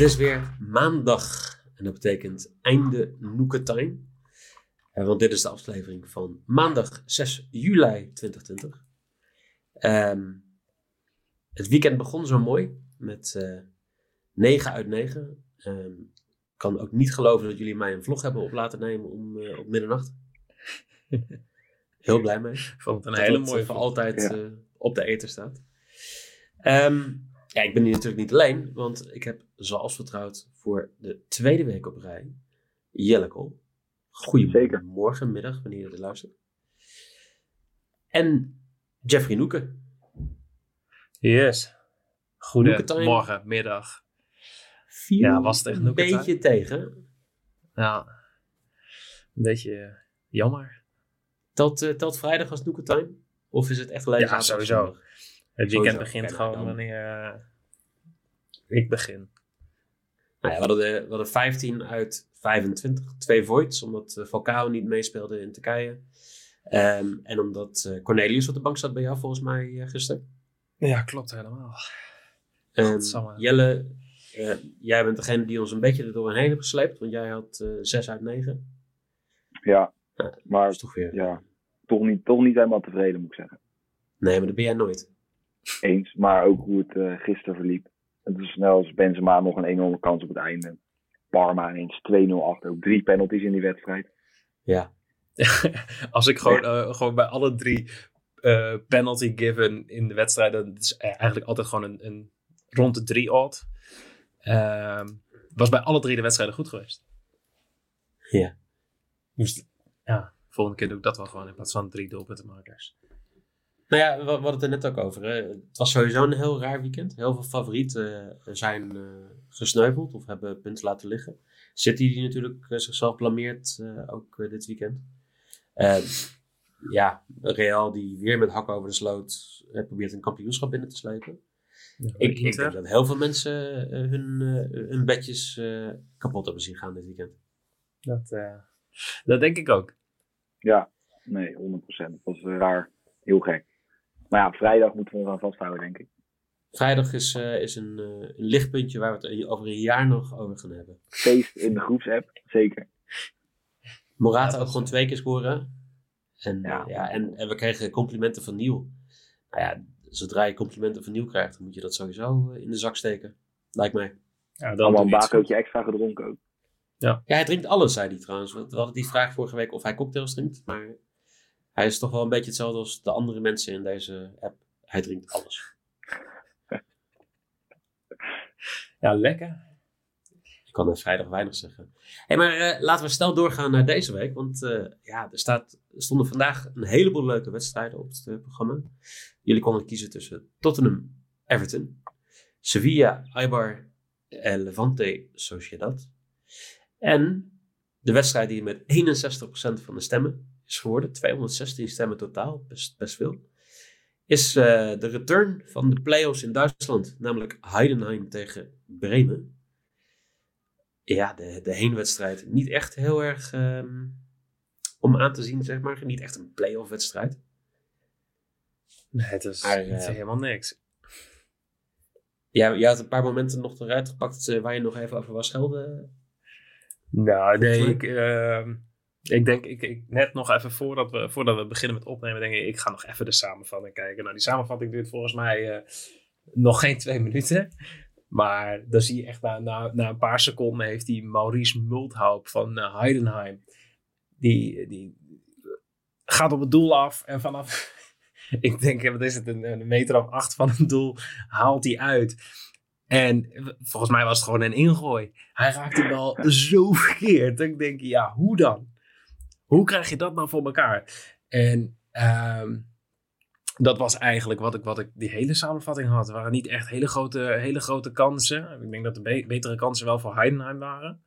Het is weer maandag en dat betekent einde Noeketime. Uh, want dit is de aflevering van maandag 6 juli 2020. Um, het weekend begon zo mooi met uh, 9 uit 9. Um, ik kan ook niet geloven dat jullie mij een vlog hebben op laten nemen om, uh, op middernacht. Heel blij mee. Ik vond het een hele mooie voor altijd ja. uh, op de eter staat. Um, ja, ik ben hier natuurlijk niet alleen, want ik heb zoals vertrouwd voor de tweede week op rij Jellekel. Goedemorgen, middag, wanneer je dit luistert. En Jeffrey Noeken. Yes. Goedemorgen, middag. Viel ja, was het echt een beetje tegen. Ja, een beetje jammer. Telt, uh, telt vrijdag als Noekentime? Of is het echt alleen Ja, sowieso. Het weekend begint gewoon wanneer uh, ik begin. Nou ja, we, hadden de, we hadden 15 uit 25. Twee voids, omdat uh, Falcao niet meespeelde in Turkije. Um, en omdat uh, Cornelius op de bank zat bij jou volgens mij uh, gisteren. Ja, klopt helemaal. Um, Jelle, jij bent degene die ons een beetje er doorheen heeft gesleept. Want jij had 6 uit 9. Ja, maar toch, weer, ja, toch, niet, toch niet helemaal tevreden moet ik zeggen. Nee, maar dat ben jij nooit. Eens, maar ook hoe het uh, gisteren verliep. Het is snel als Benzema nog een enorme kans op het einde. Parma ineens 2-0 achter. Ook drie penalties in die wedstrijd. Ja. als ik gewoon, uh, gewoon bij alle drie uh, penalty given in de wedstrijd, dan is eigenlijk altijd gewoon een, een rond de drie odd. Uh, was bij alle drie de wedstrijden goed geweest. Ja. Dus ja, volgende keer doe ik dat wel gewoon in plaats van drie doelpuntenmakers. Nou ja, we, hadden het er net ook over. Hè. Het was sowieso een heel raar weekend. Heel veel favorieten uh, zijn uh, gesneuveld of hebben punten laten liggen. City die natuurlijk uh, zichzelf blameert ook dit weekend. Ehm, ja, Real die weer met hakken over de sloot probeert een kampioenschap binnen te slepen. Ja, ik, ik denk dat heel veel mensen hun, hun bedjes kapot hebben zien gaan dit weekend. Dat, dat denk ik ook. Ja, nee, 100%. Dat was raar. Heel gek. Maar ja, vrijdag moeten we ons aan vasthouden, denk ik. Vrijdag is, uh, is een, uh, een, lichtpuntje waar we het over een jaar nog over gaan hebben. Feest in de groepsapp, zeker. Morata ook gewoon twee keer scoren. En, ja. ja en, en, we kregen complimenten van Nieuw. Nou ja, zodra je complimenten van Nieuw krijgt, dan moet je dat sowieso eh, in de zak steken. Lijkt mij. Ja, dan Allemaal een bakootje extra gedronken ook. Ja. ja, hij drinkt alles, zei hij trouwens. We hadden die vraag vorige week of hij cocktails drinkt. Maar hij is toch wel een beetje hetzelfde als de andere mensen in deze app. Hij drinkt alles. Ja, lekker. Ik kan er vrijdag weinig zeggen. Hey, maar uh, laten we snel doorgaan naar deze week. Want uh, ja, er, staat, er stonden vandaag een heleboel leuke wedstrijden op het uh, programma. Jullie konden kiezen tussen Tottenham, Everton, Sevilla, Eibar en Levante Sociedad. En de wedstrijd die met 61% van de stemmen is geworden. 216 stemmen totaal, best, best veel. Is uh, de return van de playoffs in Duitsland, namelijk Heidenheim tegen Bremen. Ja, de, de heenwedstrijd niet echt heel erg um, om aan te zien, zeg maar. Niet echt een playoff wedstrijd. Nee, het is, maar, uh, is helemaal niks. Ja, je had een paar momenten nog eruit gepakt uh, waar je nog even over was schelden. Nou, nee, ik, uh, ik denk, ik, ik, net nog even voordat we, voordat we beginnen met opnemen, denk ik, ik ga nog even de samenvatting kijken. Nou, die samenvatting duurt volgens mij uh, nog geen twee minuten. Maar dan zie je echt na, na, na een paar seconden heeft die Maurice Multhaup van uh, Heidenheim, die, die gaat op het doel af en vanaf, ik denk, wat is het, een, een meter of acht van het doel, haalt hij uit. En volgens mij was het gewoon een ingooi. Hij raakt die bal zo verkeerd. Ik denk, ja, hoe dan? Hoe krijg je dat nou voor elkaar? En um, dat was eigenlijk wat ik, wat ik die hele samenvatting had. Het waren niet echt hele grote, hele grote kansen. Ik denk dat de be betere kansen wel voor Heidenheim waren.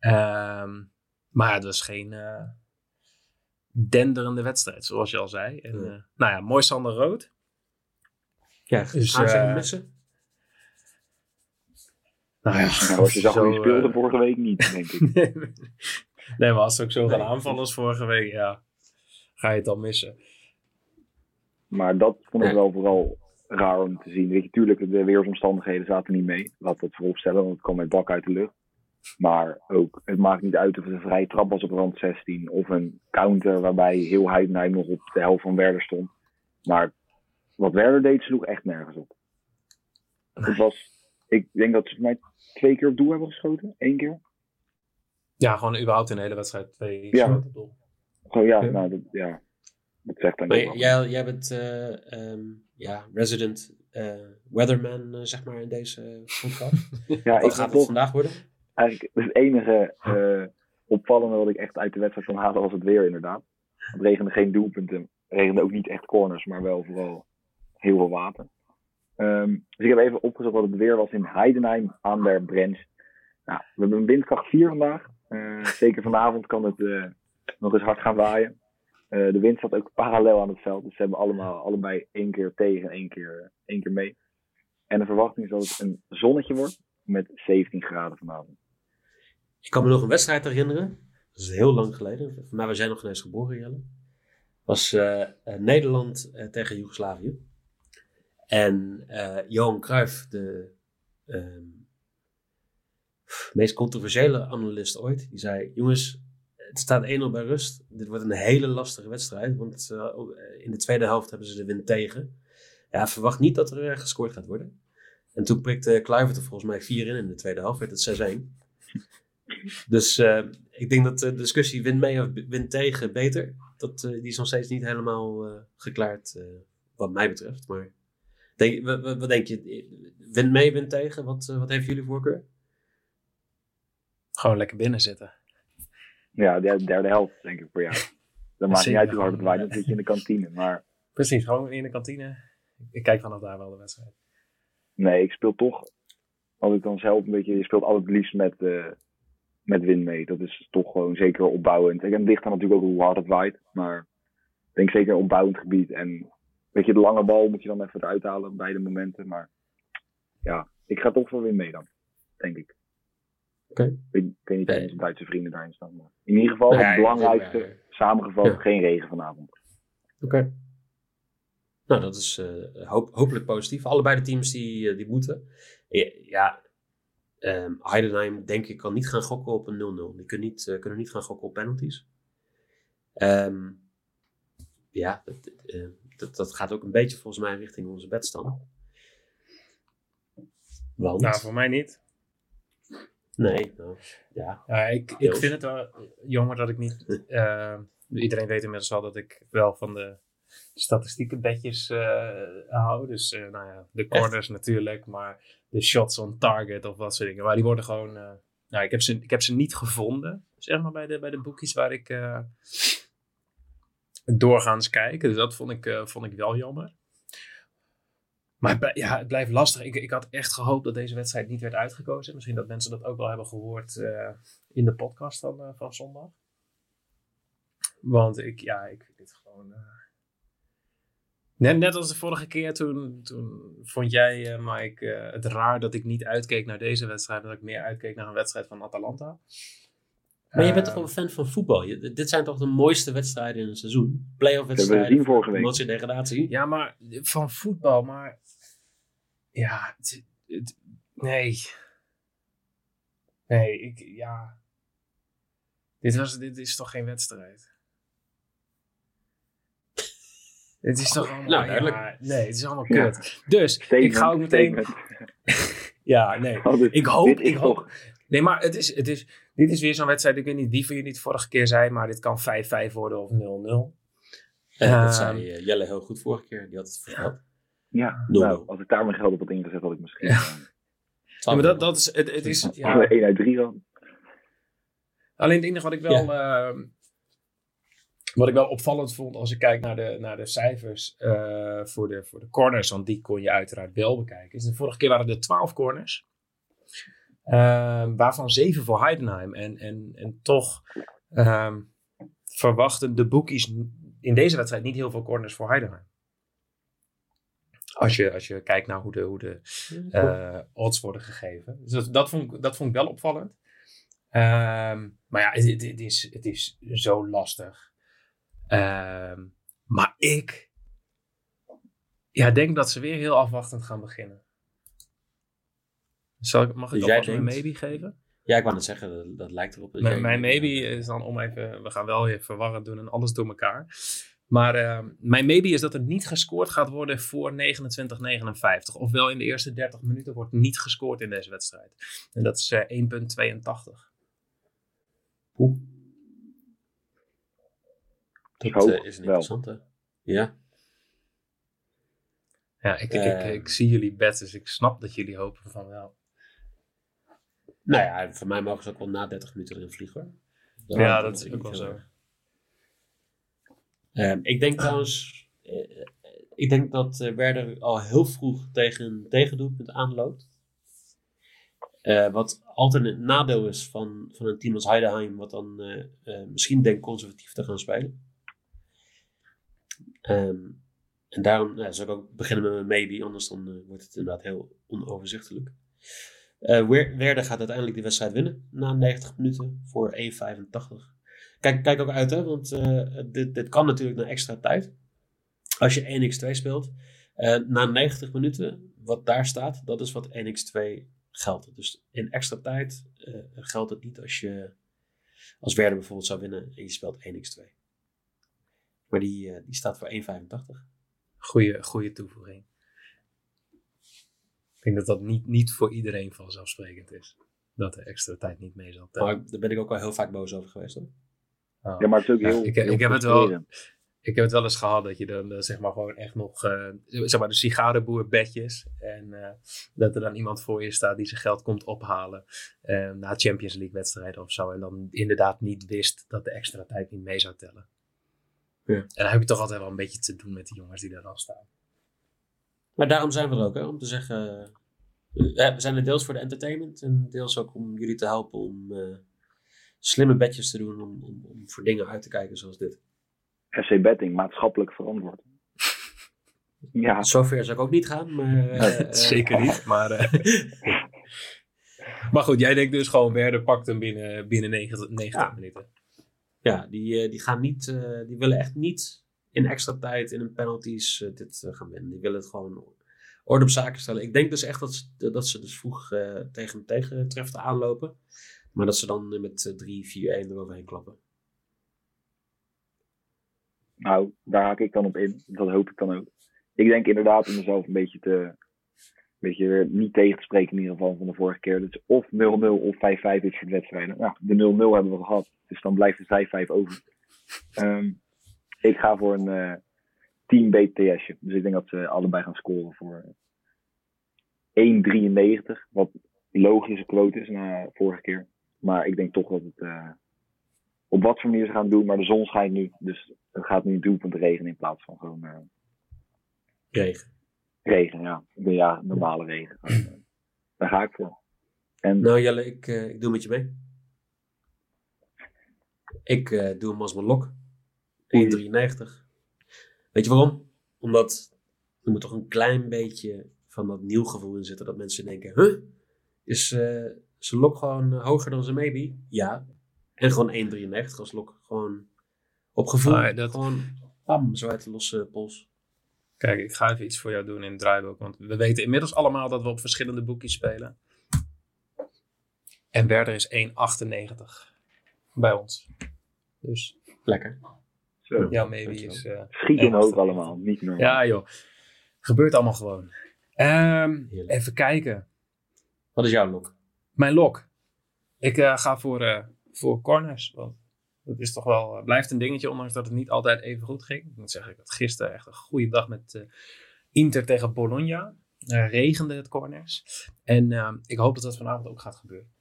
Um, maar het was geen uh, denderende wedstrijd, zoals je al zei. En, uh, nou ja, mooi Sander Rood. Ja, dus, gaan ze uh, missen? Nou ja, nou, als je zag hoe speelde vorige week niet, denk ik. nee, maar als ze ook zo gaan aanvallen als vorige week, ja, ga je het dan missen. Maar dat vond ik wel vooral raar om te zien. Weet je, tuurlijk, de weersomstandigheden zaten niet mee. Laat dat voorop stellen, want het kwam met bak uit de lucht. Maar ook, het maakt niet uit of het een vrije trap was op rand 16 of een counter waarbij heel Heidenheim nog op de helft van Werder stond. Maar wat Werder deed, sloeg echt nergens op. Het was, ik denk dat ze mij twee keer op doel hebben geschoten. Eén keer. Ja, gewoon überhaupt in de hele wedstrijd twee Ja. op doel. Gewoon ja, nou, dat, ja. Dat zegt dan wel. jij, jij bent eh, ehm, ja, resident eh, weatherman, eh, zeg maar, in deze podcast. Ja, ik Wat gaat het toch vandaag worden? eigenlijk het enige eh, opvallende wat ik echt uit de wedstrijd kon halen was het weer inderdaad. Het regende geen doelpunten. Het regende ook niet echt corners, maar wel vooral heel veel water. Ehm, dus ik heb even opgezocht wat het weer was in Heidenheim aan der Brens. Nou, we hebben een windkracht 4 vandaag. Eh, zeker vanavond kan het eh, nog eens hard gaan waaien. Eh, de wind zat ook parallel aan het veld. Dus ze hebben allemaal, allebei één keer tegen en één keer, één keer mee. En de verwachting is dat het een zonnetje wordt met 17 graden vanavond. Ik kan me nog een wedstrijd herinneren. Dat is heel lang geleden. Maar we zijn nog ineens geboren, Jelle. was Nederland tegen Joegoslavië. En Johan Cruijff, de ehm, meest controversiële analist ooit, die zei: Jongens, het staat 1-0 bij rust. Dit wordt een hele lastige wedstrijd, want eh, ook, eh, in de tweede helft hebben ze de wind tegen. Ja, verwacht niet dat er eh, gescoord gaat worden. En toen prikte Kluivert er volgens mij 4 in in de tweede helft, werd het 6-1. Dus ik denk dat de discussie win mee of win tegen beter, dat, die is nog steeds niet helemaal geklaard, wat mij betreft. Maar denk, wat, wat denk je? Win mee, win tegen? Wat, wat heeft jullie voorkeur? Gewoon lekker binnen zitten. Ja, de derde helft, denk ik, voor jou. Dat maakt niet uit hoe hard het waait, dan zit je in de kantine. Maar Precies, gewoon in de kantine. Ik kijk vanaf daar wel de wedstrijd. nee, ik speel toch, als ik dan zelf een beetje, je speelt altijd het liefst met, eh, met win mee. Dat is toch gewoon zeker opbouwend. En het ligt dan natuurlijk ook hoe hard het waait. Maar ik denk zeker opbouwend gebied. En weet je, de lange bal moet je dan even eruit halen op beide momenten. Maar ja, ik ga toch voor win mee dan, denk ik. Oké. Ik weet, ik weet niet of Nee. onze Duitse vrienden daarin staan. Maar in ieder geval, Nee, het belangrijkste, samengevat, Ja. geen regen vanavond. Oké. Nou, dat is eh, hoop, hopelijk positief. Allebei de teams die, eh, die moeten. Ja, ehm, Heidenheim denk ik kan niet gaan gokken op een 0-0. Die kunnen niet, eh, kunnen niet gaan gokken op penalties. Ehm, ja, dat, dat, dat gaat ook een beetje volgens mij richting onze bedstand. Want, Nou, voor mij niet. Nee, nou, ja. Ja, ik, ik vind het wel jammer dat ik niet. eh, iedereen weet inmiddels wel dat ik wel van de statistieke bedjes eh, hou. Dus eh, nou ja, de corners natuurlijk, maar de shots on target of wat soort dingen. Maar die worden gewoon. nou, ik heb, ze, ik heb ze niet gevonden, zeg maar, bij de, bij de boekjes waar ik doorgaans kijk. Dus dat vond ik, vond ik wel jammer. Maar ja, het blijft lastig. Ik, ik had echt gehoopt dat deze wedstrijd niet werd uitgekozen. Misschien dat mensen dat ook wel hebben gehoord eh, in de podcast van, eh, van zondag. Want ik, ja, ik vind dit gewoon. eh, Net, net als de vorige keer, toen, toen vond jij, eh, Mike, eh, het raar dat ik niet uitkeek naar deze wedstrijd. Dat ik meer uitkeek naar een wedstrijd van Atalanta. Maar je bent toch wel een fan van voetbal? Je, dit zijn toch de mooiste wedstrijden in een seizoen? Playoff hebben wedstrijden, gezien vorige week. degradatie. Ja, maar van voetbal, maar. Ja, het, het- nee. Nee, ik, ja. Dit, was, dit is toch geen wedstrijd? Dit is toch allemaal... Nou, duidelijk. ja, nee, het is allemaal Ja. kut. Dus, Statement, ik ga ook meteen... Ja, nee. Oh, dit- Ik hoop, ik hoop. toch- Nee, maar het is, het is, dit is weer zo'n wedstrijd. Ik weet niet wie van jullie het vorige keer zei, maar dit kan 5-5 worden of 0-0. Eh, Ehm, dat zei eh, Jelle heel goed vorige keer. Die had het verteld. Ja, nou, als ik daar mijn geld op had ingezet, had ik misschien Ja. eh, Ja, maar dat, dat is, het, het is, ja, een 1 uit 3 dan. Alleen het enige wat ik wel, ehm, wat ik wel opvallend vond als ik kijk naar de, naar de cijfers eh, voor, de, voor de corners, want die kon je uiteraard wel bekijken. Is de vorige keer waren er 12 corners, ehm, waarvan 7 voor Heidenheim. En, en, en toch ehm, verwachten de bookies in deze wedstrijd niet heel veel corners voor Heidenheim. Als je, als je kijkt naar hoe de, hoe de eh, odds worden gegeven. Dus dat, dat, vond, ik- dat vond ik wel opvallend. Ehm, maar ja, het, het- het is, het is zo lastig. Ehm, maar ik, Ja, denk dat ze weer heel afwachtend gaan beginnen. Zal ik, mag ik Dus ook denkt- maybe geven? Ja, ik wou net zeggen, dat, dat lijkt erop. Mijn, mijn maybe is dan om even, we gaan wel weer verwarrend doen en alles door elkaar. Maar eh, mijn maybe is dat er niet gescoord gaat worden voor 29-59. Ofwel in de eerste 30 minuten wordt niet gescoord in deze wedstrijd. En dat is eh, 1,82. Oeh. Dat eh, is een interessante. Ja. Ja, ik, ik, ik zie jullie bed, dus ik snap dat jullie hopen van wel. Nou ja, voor mij mogen ze ook wel na 30 minuten erin vliegen hoor. Ja, dat is ook wel zo. erg. Ehm, ik denk trouwens, eh, ik denk dat eh, Werder al heel vroeg tegen een tegendoelpunt aanloopt. Eh, wat altijd een nadeel is van, van een team als Heidenheim, wat dan misschien denkt conservatief te gaan spelen. Ehm, en daarom nou, zou ik ook beginnen met mijn maybe, anders dan wordt het inderdaad heel onoverzichtelijk. Wer- Werder gaat uiteindelijk die wedstrijd winnen na 90 minuten voor 1,85. Kijk, kijk ook uit, hè, want eh, dit, dit kan natuurlijk naar extra tijd. Als je 1x2 speelt, eh, na 90 minuten, wat daar staat, dat is wat 1x2 geldt. Dus in extra tijd eh, geldt het niet als je als Werder bijvoorbeeld zou winnen en je speelt 1x2. Maar die, eh, die staat voor 1,85. Goeie, goeie toevoeging. Ik denk dat dat niet, niet voor iedereen vanzelfsprekend is. Dat de extra tijd niet mee zal tellen. Maar daar ben ik ook al heel vaak boos over geweest hoor. Oh. Ja, maar het is ook Ja, heel. ik- heel ik heb het wel-. Ik heb het wel eens gehad dat je dan eh, zeg maar gewoon echt nog, eh, zeg maar de sigarenboerbedjes. En eh, dat er dan iemand voor je staat die zijn geld komt ophalen eh, na Champions League wedstrijden of zo. En dan inderdaad niet wist dat de extra tijd niet mee zou tellen. Ja. En dan heb je toch altijd wel een beetje te doen met die jongens die daar dan staan. Maar daarom zijn we er ook, hè, om te zeggen. we zijn er deels voor de entertainment en deels ook om jullie te helpen om eh, slimme bedjes te doen. Om, om, om voor dingen uit te kijken zoals dit. FC Betting, maatschappelijk verantwoord. Ja, Zover zou ik ook niet gaan, maar. eh, Zeker niet, maar... eh, maar goed, jij denkt dus gewoon Werder pakt hem binnen, binnen 90, 90 Ja. minuten. Ja, die, eh, die gaan niet. eh, die willen echt niet in extra tijd, in een penalties dit gaan winnen. Die willen het gewoon orde op zaken stellen. Ik denk dus echt dat ze, dat ze dus vroeg eh, tegen een tegentrefter aanlopen. Maar dat ze dan eh, met eh, 3-4-1 eroverheen klappen. nou, daar haak ik dan op in. Dat hoop ik dan ook. Ik denk inderdaad om mezelf een beetje te. Een beetje niet tegen te spreken in ieder geval van de vorige keer. Dus of 0-0 of 5-5 is voor de wedstrijden. Nou, de 0-0 hebben we gehad. Dus dan blijft er 5-5 over. Ehm, ik ga voor een eh team BTS'je. Dus ik denk dat ze allebei gaan scoren voor eh, 1,93. Wat logische quote is na vorige keer. Maar ik denk toch dat het eh, op wat voor manier ze gaan doen. Maar de zon schijnt nu. Dus het gaat nu een doelpunt regenen in plaats van gewoon eh, Regen. regen. Ja, ja normale regen. Eh, daar ga ik voor. En Nou Jelle, ik, ik doe met je mee. Ik eh, doe hem als mijn lok. 1,93. Weet je waarom? Omdat er moet toch een klein beetje van dat nieuw gevoel in zitten. Dat mensen denken, huh? Is zijn lok gewoon eh, hoger dan zijn maybe? Ja. En gewoon 1,93 als lok. Gewoon op gevoel. Maar dat- Gewoon bam, zo uit de losse pols. Kijk, ik ga even iets voor jou doen in het draaiboek. Want we weten inmiddels allemaal dat we op verschillende boekjes spelen. En Werder is 1,98 bij ons. Dus Lekker. zo, jouw maybe is... eh, schiet en omhoog 98. allemaal. Niet normaal. ja joh, gebeurt allemaal gewoon. Ehm, even kijken. Wat is jouw lok? Mijn lok. Ik eh, ga voor, eh, voor corners. Want dat is toch wel, eh, blijft een dingetje, ondanks dat het niet altijd even goed ging. Ik moet zeggen, ik had gisteren echt een goede dag met Inter tegen Bologna. Regende het corners. En ik hoop dat dat vanavond ook gaat gebeuren.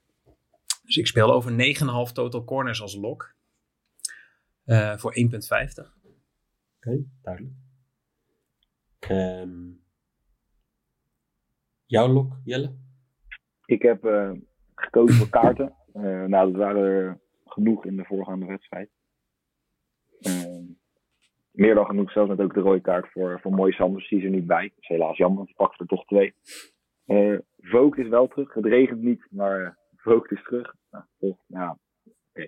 Dus ik speel over 9,5 total corners als lok. Voor 1,50. Oké, duidelijk. Ehm, jouw lok, Jelle? Ik heb eh, gekozen voor kaarten. Eh, nou, dat waren er genoeg in de voorgaande wedstrijd. Eh, meer dan genoeg, zelfs net ook de rode kaart voor, voor Mooi Sanders. Die is er niet bij. Dat is helaas jammer, want die pakt er toch twee. Eh Vogt is wel terug. Het regent niet, maar Vogt is terug. Nou, toch, ja, oké.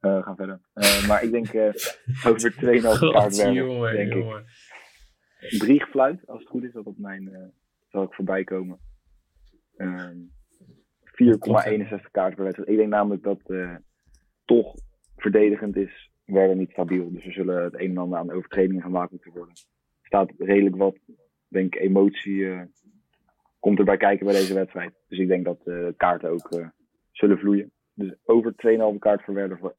Eh, we gaan verder. Maar ik denk over 2,5 kaart werken, jongen, denk ik. jongen. drie gefluit, als het goed is. Dat op mijn, uh, zal ik voorbij komen. Um, 4,61 kaarten per wedstrijd. Ik denk namelijk dat uh, toch verdedigend is Werder niet stabiel. Dus er zullen het een en ander aan overtredingen gemaakt moeten worden. Er staat redelijk wat, denk ik, emotie uh, komt erbij kijken bij deze wedstrijd. Dus ik denk dat de kaarten ook uh, zullen vloeien. Dus over 2,5 kaart voor Werder voor 1,82.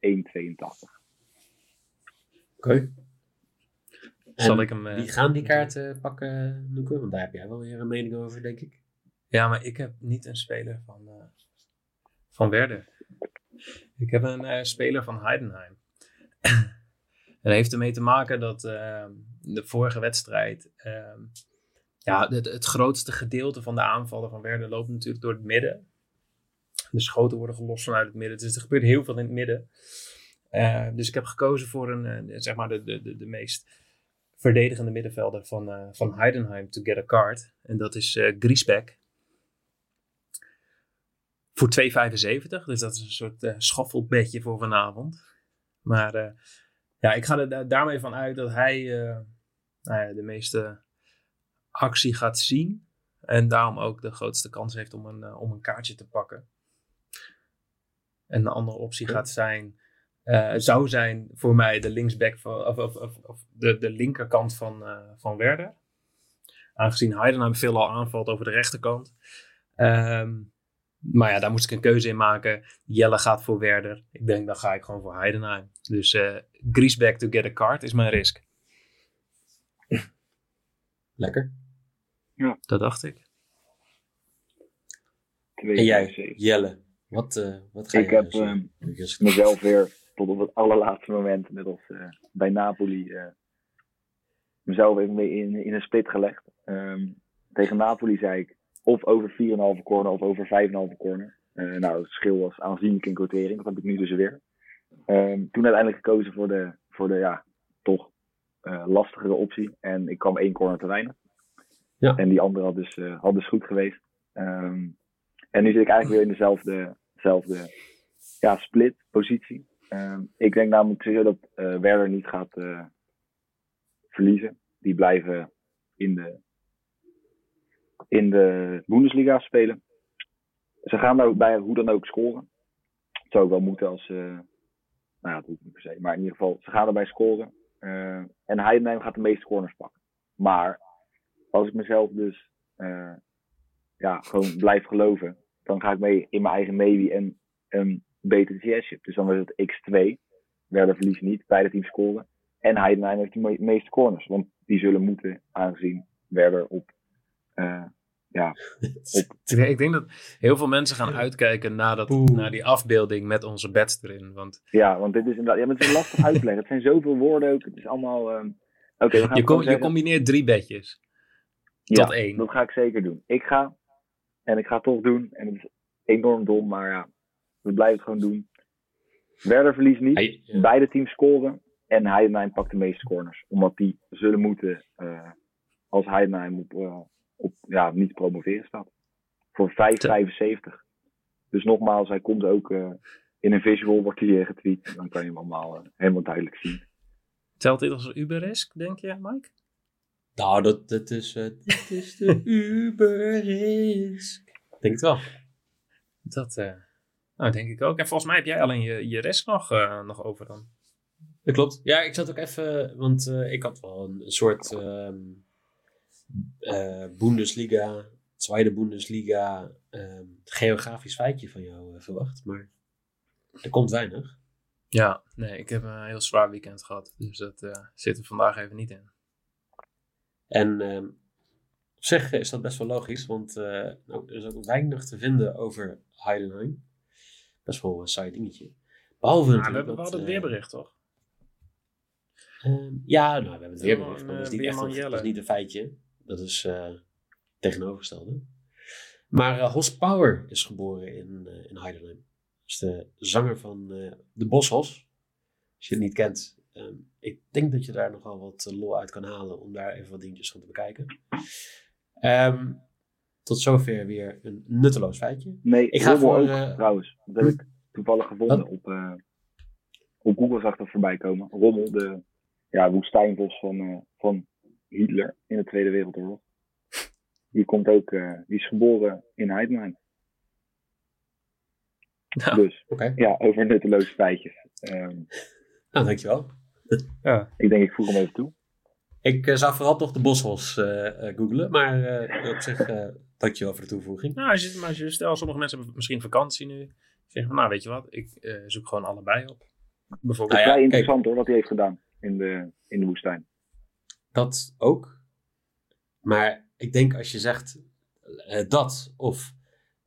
Oké. Okay. Zal ik hem, wie gaan die kaarten pakken, Noeke? Want daar heb jij wel weer een mening over, denk ik. Ja, maar ik heb niet een speler van, uh, van Werder. Ik heb een uh, speler van Heidenheim. dat heeft ermee te maken dat uh, de vorige wedstrijd. Uh, ja, het, grootste gedeelte van de aanvallen van Werder loopt natuurlijk door het midden. De schoten worden gelost vanuit het midden. Dus er gebeurt heel veel in het midden. dus ik heb gekozen voor een, zeg maar de, de, de, meest verdedigende middenvelder van, van Heidenheim to get a card. En dat is Griesbeck. Voor 2,75. Dus dat is een soort uh, schaffelbedje voor vanavond. Maar uh, ja, ik ga er daarmee van uit dat hij uh, nou ja, de meeste actie gaat zien. En daarom ook de grootste kans heeft om een, om een kaartje te pakken. En de andere optie gaat zijn, zou zijn voor mij de linksback van, of, of, of, of de, de linkerkant van, van Werder. Aangezien Heidenheim veelal aanvalt over de rechterkant. Um, maar ja, daar moest ik een keuze in maken. Jelle gaat voor Werder. Ik denk, dan ga ik gewoon voor Heidenheim. Dus uh, Griesbeck to get a card is mijn risk. Lekker. Ja. Dat dacht ik. En jij, Jelle, wat, uh, wat ga ik je Ik heb uh, mezelf weer tot op het allerlaatste moment, net als uh, bij Napoli, mezelf even mee in, in een split gelegd. Um, tegen Napoli zei ik, of over 4,5 corner of over 5,5 corner. Uh, nou, het verschil was aanzienlijk in quotering. Dat heb ik nu dus weer. Um, toen uiteindelijk gekozen voor de, voor de ja, toch uh, lastigere optie. En ik kwam één corner te weinig. Ja. En die andere had dus, uh, had dus goed geweest. Um, en nu zit ik eigenlijk weer in dezelfde, dezelfde ja, split positie. Um, ik denk namelijk zeker dat Werder niet gaat verliezen. Die blijven in de in de Bundesliga spelen. Ze gaan daar bij hoe dan ook scoren. Het zou ook wel moeten als. Uh, nou ja, dat hoeft niet per se. Maar in ieder geval, ze gaan erbij scoren. Uh, en Heidenheim gaat de meeste corners pakken. Maar als ik mezelf dus uh, ja, gewoon blijf geloven, dan ga ik mee in mijn eigen maybe en een beter chip. Dus dan is het x2. Werder verliest niet, beide teams scoren. En Heidenheim heeft de meeste corners. Want die zullen moeten, aangezien Werder op ja. Ik denk dat heel veel mensen gaan uitkijken naar, dat, naar die afbeelding met onze beds erin. Want... Ja, want dit is inderdaad ja, maar het is lastig uitleggen. Het zijn zoveel woorden ook. Het is allemaal. Um... Okay, we gaan je, com je combineert drie bedjes. Ja, tot één. Dat ga ik zeker doen. Ik ga. En ik ga het toch doen. En het is enorm dom, maar ja, we blijven het gewoon doen. Werder verliest niet. Hij, ja. Beide teams scoren. En Heidenheim pakt de meeste corners. Omdat die zullen moeten, uh, als Heidenheim op, uh, op ja, niet promoveren staat. Voor 5,75. Dus nogmaals, hij komt ook uh, in een visual, wordt hij getweet. Dan kan je hem allemaal uh, helemaal duidelijk zien. Telt dit als een Uber-risk, denk je, Mike? Nou, dat, dat is, uh, dit is de Uber-risk. Denk het wel. Dat nou, denk ik ook. En volgens mij heb jij alleen je, je rest nog, nog over dan. Dat klopt. Ja, ik zat ook even, want ik had wel een, een soort um, uh, Bundesliga, Tweede Bundesliga, uh, geografisch feitje van jou uh, verwacht. Maar er komt weinig. Ja, nee, ik heb een heel zwaar weekend gehad. Dus dat uh, zit er vandaag even niet in. En ehm, op zich is dat best wel logisch, want nou, er is ook weinig te vinden over Heidenheim. Best wel een saai dingetje. Behalve nou, we hebben wel het weerbericht, toch? Um, ja, nou, we hebben het weerbericht, maar dat is niet echt dat is niet een feitje. Dat is uh, tegenovergestelde. Maar uh, Hos Power is geboren in, uh, in Heidelberg. Dat is de zanger van de Boshos. Als je het niet kent, um, ik denk dat je daar nogal wat lol uit kan halen om daar even wat dingetjes van te bekijken. Um, tot zover weer een nutteloos feitje. Nee, ik ga voor. Ook, trouwens, dat heb ik toevallig gevonden op, op Google zag dat voorbij komen. Rommel, de ja, woestijnvos van, van Hitler in de Tweede Wereldoorlog. Die komt ook, eh, die is geboren in Heidenheim. Ja. Dus Oké. ja, over nutteloze feitjes. Ehm, Nou, dankjewel. Ja. ik denk, ik voeg hem even toe. Ik eh, zou vooral toch de Boshols eh eh googlen, maar eh, op zich uh, dankjewel voor de toevoeging. Nou, als je, maar als je, stel, sommige mensen hebben misschien vakantie nu. Zeg van, nou, weet je wat, ik uh, zoek gewoon allebei op. Bijvoorbeeld. Nou ja, vrij interessant kijk, hoor, wat hij heeft gedaan in de, in de woestijn. Dat ook. Maar ik denk als je zegt uh, dat of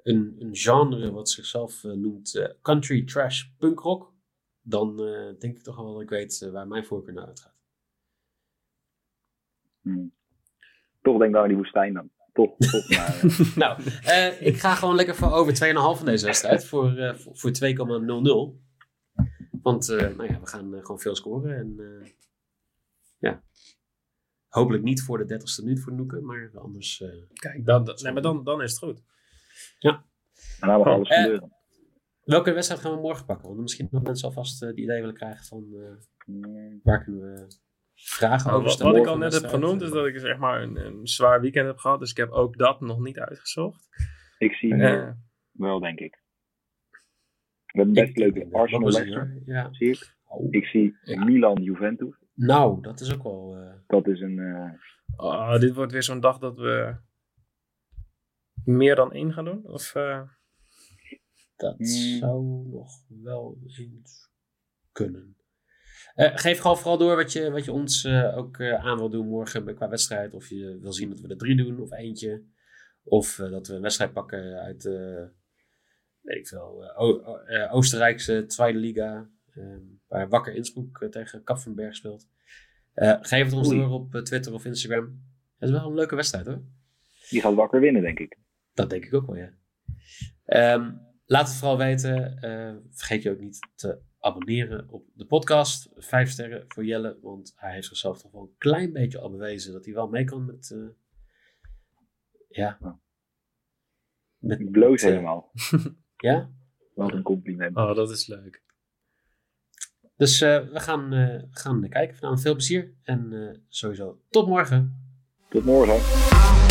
een, een, genre wat zichzelf uh, noemt country trash punk rock, dan denk ik toch wel dat ik weet waar mijn voorkeur naar uitgaat. Hmm. Toch denk ik aan die woestijn dan. Toch, toch maar. nou, uh, ik ga gewoon lekker voor over 2,5 van deze wedstrijd. Voor, uh, voor, voor 2,00. Want uh, nou ja, we gaan gewoon veel scoren. En ja, hopelijk niet voor de 30ste minuut voor Noeken. Maar anders... Kijk, dan, nee, maar dan, dan is het goed. Ja. En dan mag alles gebeuren. Welke wedstrijd gaan we morgen pakken? Want misschien nog mensen alvast het idee willen krijgen van... waar kunnen we vragen over wat, wat ik al net heb genoemd is dat ik zeg maar een, een, zwaar weekend heb gehad. Dus ik heb ook dat nog niet uitgezocht. Ik zie uh, wel, denk ik. We hebben best leuke Arsenal Leicester, ja. zie ik. Oh. Ik zie ja. Milan Juventus. Nou, dat is ook wel... Uh... Dat is een... Uh... Oh, dit wordt weer zo'n dag dat we meer dan één gaan doen? Of, dat mm. zou nog wel eens kunnen. Uh, geef gewoon vooral door wat je, wat je ons uh, ook uh, aan wil doen morgen qua wedstrijd. Of je wil zien dat we er drie doen of eentje. Of dat we een wedstrijd pakken uit weet ik veel, Oostenrijkse Tweede Liga. Waar Wakker Innsbruck tegen Kapfenberg speelt. geef het ons Oei. door op Twitter of Instagram. Het is wel een leuke wedstrijd hoor. Die gaat Wakker winnen denk ik. Dat denk ik ook wel ja. Um, laat het vooral weten. vergeet je ook niet te abonneren op de podcast. Vijf sterren voor Jelle, want hij heeft zichzelf toch wel een klein beetje al bewezen dat hij wel mee kan met. Uh, ja. Met, ik bloos met, helemaal. ja? Wat een compliment. Oh, dat is leuk. Dus uh, we gaan, uh, gaan kijken. Vanavond veel plezier en sowieso tot morgen. Tot morgen.